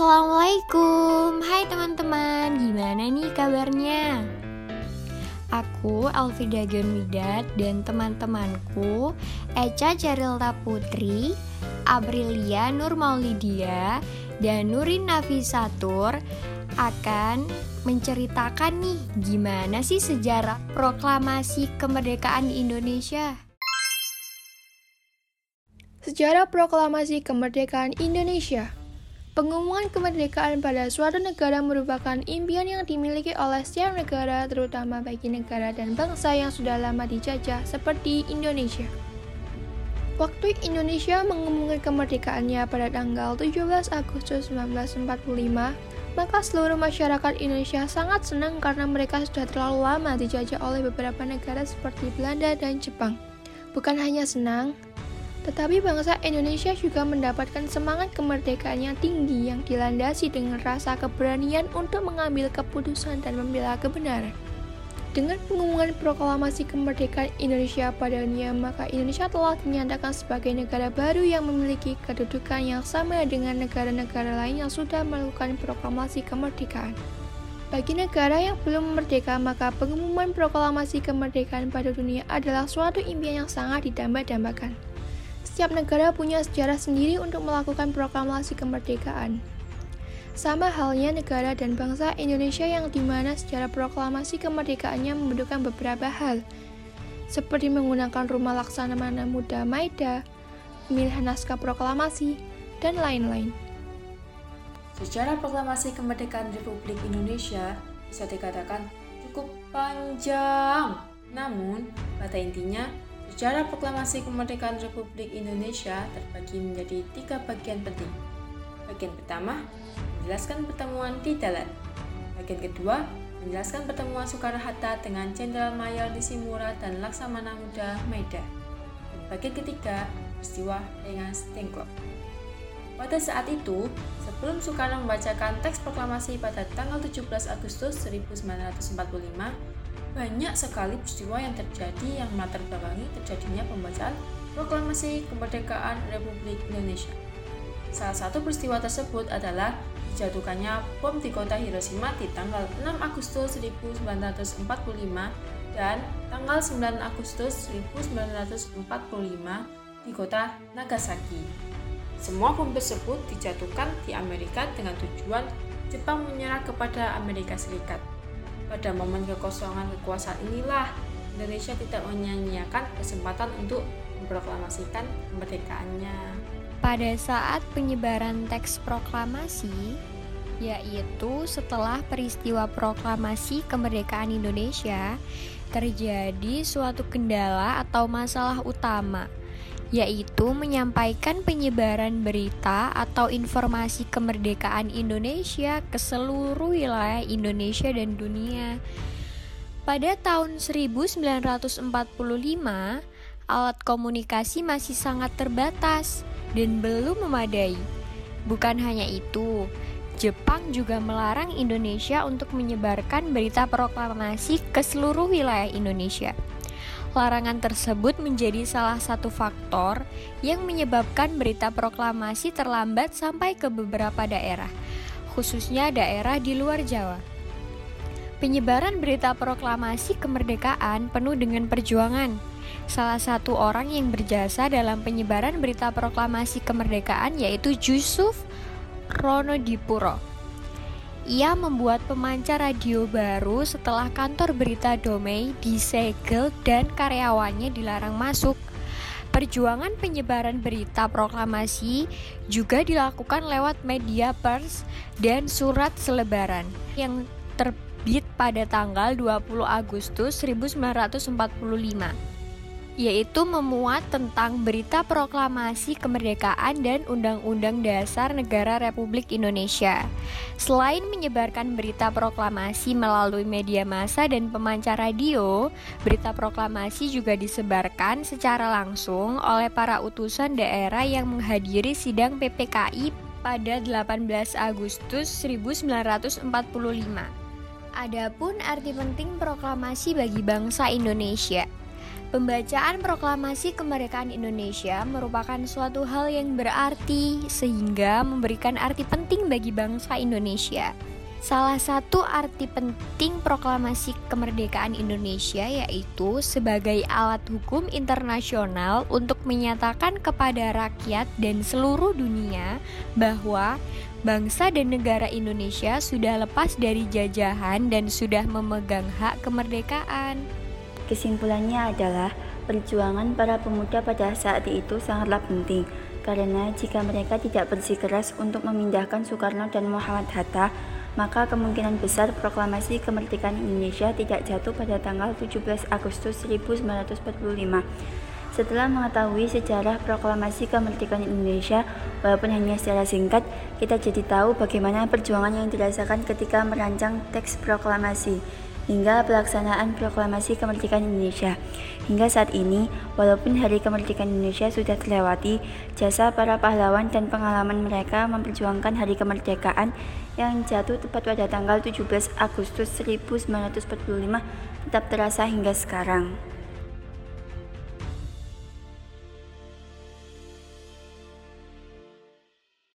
Assalamualaikum, hai teman-teman, gimana nih kabarnya? Aku Alfida Widat dan teman-temanku Eca Carilta Putri, Aprilia Nur Maulidia, dan Nurin Nafisatur akan menceritakan nih gimana sih sejarah proklamasi kemerdekaan Indonesia. Sejarah proklamasi kemerdekaan Indonesia Pengumuman kemerdekaan pada suatu negara merupakan impian yang dimiliki oleh setiap negara, terutama bagi negara dan bangsa yang sudah lama dijajah, seperti Indonesia. Waktu Indonesia mengumumkan kemerdekaannya pada tanggal 17 Agustus 1945, maka seluruh masyarakat Indonesia sangat senang karena mereka sudah terlalu lama dijajah oleh beberapa negara seperti Belanda dan Jepang. Bukan hanya senang, tetapi bangsa Indonesia juga mendapatkan semangat kemerdekaan yang tinggi yang dilandasi dengan rasa keberanian untuk mengambil keputusan dan membela kebenaran. Dengan pengumuman proklamasi kemerdekaan Indonesia pada dunia, maka Indonesia telah dinyatakan sebagai negara baru yang memiliki kedudukan yang sama dengan negara-negara lain yang sudah melakukan proklamasi kemerdekaan. Bagi negara yang belum merdeka, maka pengumuman proklamasi kemerdekaan pada dunia adalah suatu impian yang sangat didamba-dambakan. Setiap negara punya sejarah sendiri untuk melakukan proklamasi kemerdekaan. Sama halnya negara dan bangsa Indonesia yang di mana secara proklamasi kemerdekaannya membutuhkan beberapa hal, seperti menggunakan rumah laksamana muda Maida, pemilihan naskah proklamasi, dan lain-lain. Secara proklamasi kemerdekaan Republik Indonesia bisa dikatakan cukup panjang, namun pada intinya Sejarah proklamasi kemerdekaan Republik Indonesia terbagi menjadi tiga bagian penting. Bagian pertama, menjelaskan pertemuan di Dalan. Bagian kedua, menjelaskan pertemuan Soekarno-Hatta dengan Jenderal Mayor Nisimura dan Laksamana Muda Maida. Dan bagian ketiga, peristiwa Rengas Dengklok. Pada saat itu, sebelum Soekarno membacakan teks proklamasi pada tanggal 17 Agustus 1945, banyak sekali peristiwa yang terjadi yang melatar belakangi terjadinya pembacaan proklamasi kemerdekaan Republik Indonesia. Salah satu peristiwa tersebut adalah dijatuhkannya bom di kota Hiroshima di tanggal 6 Agustus 1945 dan tanggal 9 Agustus 1945 di kota Nagasaki. Semua bom tersebut dijatuhkan di Amerika dengan tujuan Jepang menyerah kepada Amerika Serikat. Pada momen kekosongan kekuasaan inilah Indonesia tidak menyanyiakan kesempatan untuk memproklamasikan kemerdekaannya. Pada saat penyebaran teks proklamasi, yaitu setelah peristiwa proklamasi kemerdekaan Indonesia, terjadi suatu kendala atau masalah utama yaitu menyampaikan penyebaran berita atau informasi kemerdekaan Indonesia ke seluruh wilayah Indonesia dan dunia. Pada tahun 1945, alat komunikasi masih sangat terbatas dan belum memadai. Bukan hanya itu, Jepang juga melarang Indonesia untuk menyebarkan berita proklamasi ke seluruh wilayah Indonesia. Larangan tersebut menjadi salah satu faktor yang menyebabkan berita proklamasi terlambat sampai ke beberapa daerah, khususnya daerah di luar Jawa. Penyebaran berita proklamasi kemerdekaan penuh dengan perjuangan. Salah satu orang yang berjasa dalam penyebaran berita proklamasi kemerdekaan yaitu Yusuf Ronodipuro. Ia membuat pemancar radio baru setelah kantor berita Domei disegel dan karyawannya dilarang masuk. Perjuangan penyebaran berita proklamasi juga dilakukan lewat media pers dan surat selebaran yang terbit pada tanggal 20 Agustus 1945 yaitu memuat tentang berita proklamasi kemerdekaan dan Undang-Undang Dasar Negara Republik Indonesia. Selain menyebarkan berita proklamasi melalui media massa dan pemancar radio, berita proklamasi juga disebarkan secara langsung oleh para utusan daerah yang menghadiri sidang PPKI pada 18 Agustus 1945. Adapun arti penting proklamasi bagi bangsa Indonesia Pembacaan proklamasi kemerdekaan Indonesia merupakan suatu hal yang berarti sehingga memberikan arti penting bagi bangsa Indonesia. Salah satu arti penting proklamasi kemerdekaan Indonesia yaitu sebagai alat hukum internasional untuk menyatakan kepada rakyat dan seluruh dunia bahwa bangsa dan negara Indonesia sudah lepas dari jajahan dan sudah memegang hak kemerdekaan. Kesimpulannya adalah perjuangan para pemuda pada saat itu sangatlah penting karena jika mereka tidak bersikeras untuk memindahkan Soekarno dan Muhammad Hatta, maka kemungkinan besar proklamasi kemerdekaan Indonesia tidak jatuh pada tanggal 17 Agustus 1945. Setelah mengetahui sejarah proklamasi kemerdekaan Indonesia, walaupun hanya secara singkat, kita jadi tahu bagaimana perjuangan yang dirasakan ketika merancang teks proklamasi hingga pelaksanaan proklamasi kemerdekaan Indonesia. Hingga saat ini, walaupun Hari Kemerdekaan Indonesia sudah terlewati, jasa para pahlawan dan pengalaman mereka memperjuangkan Hari Kemerdekaan yang jatuh tepat pada tanggal 17 Agustus 1945 tetap terasa hingga sekarang.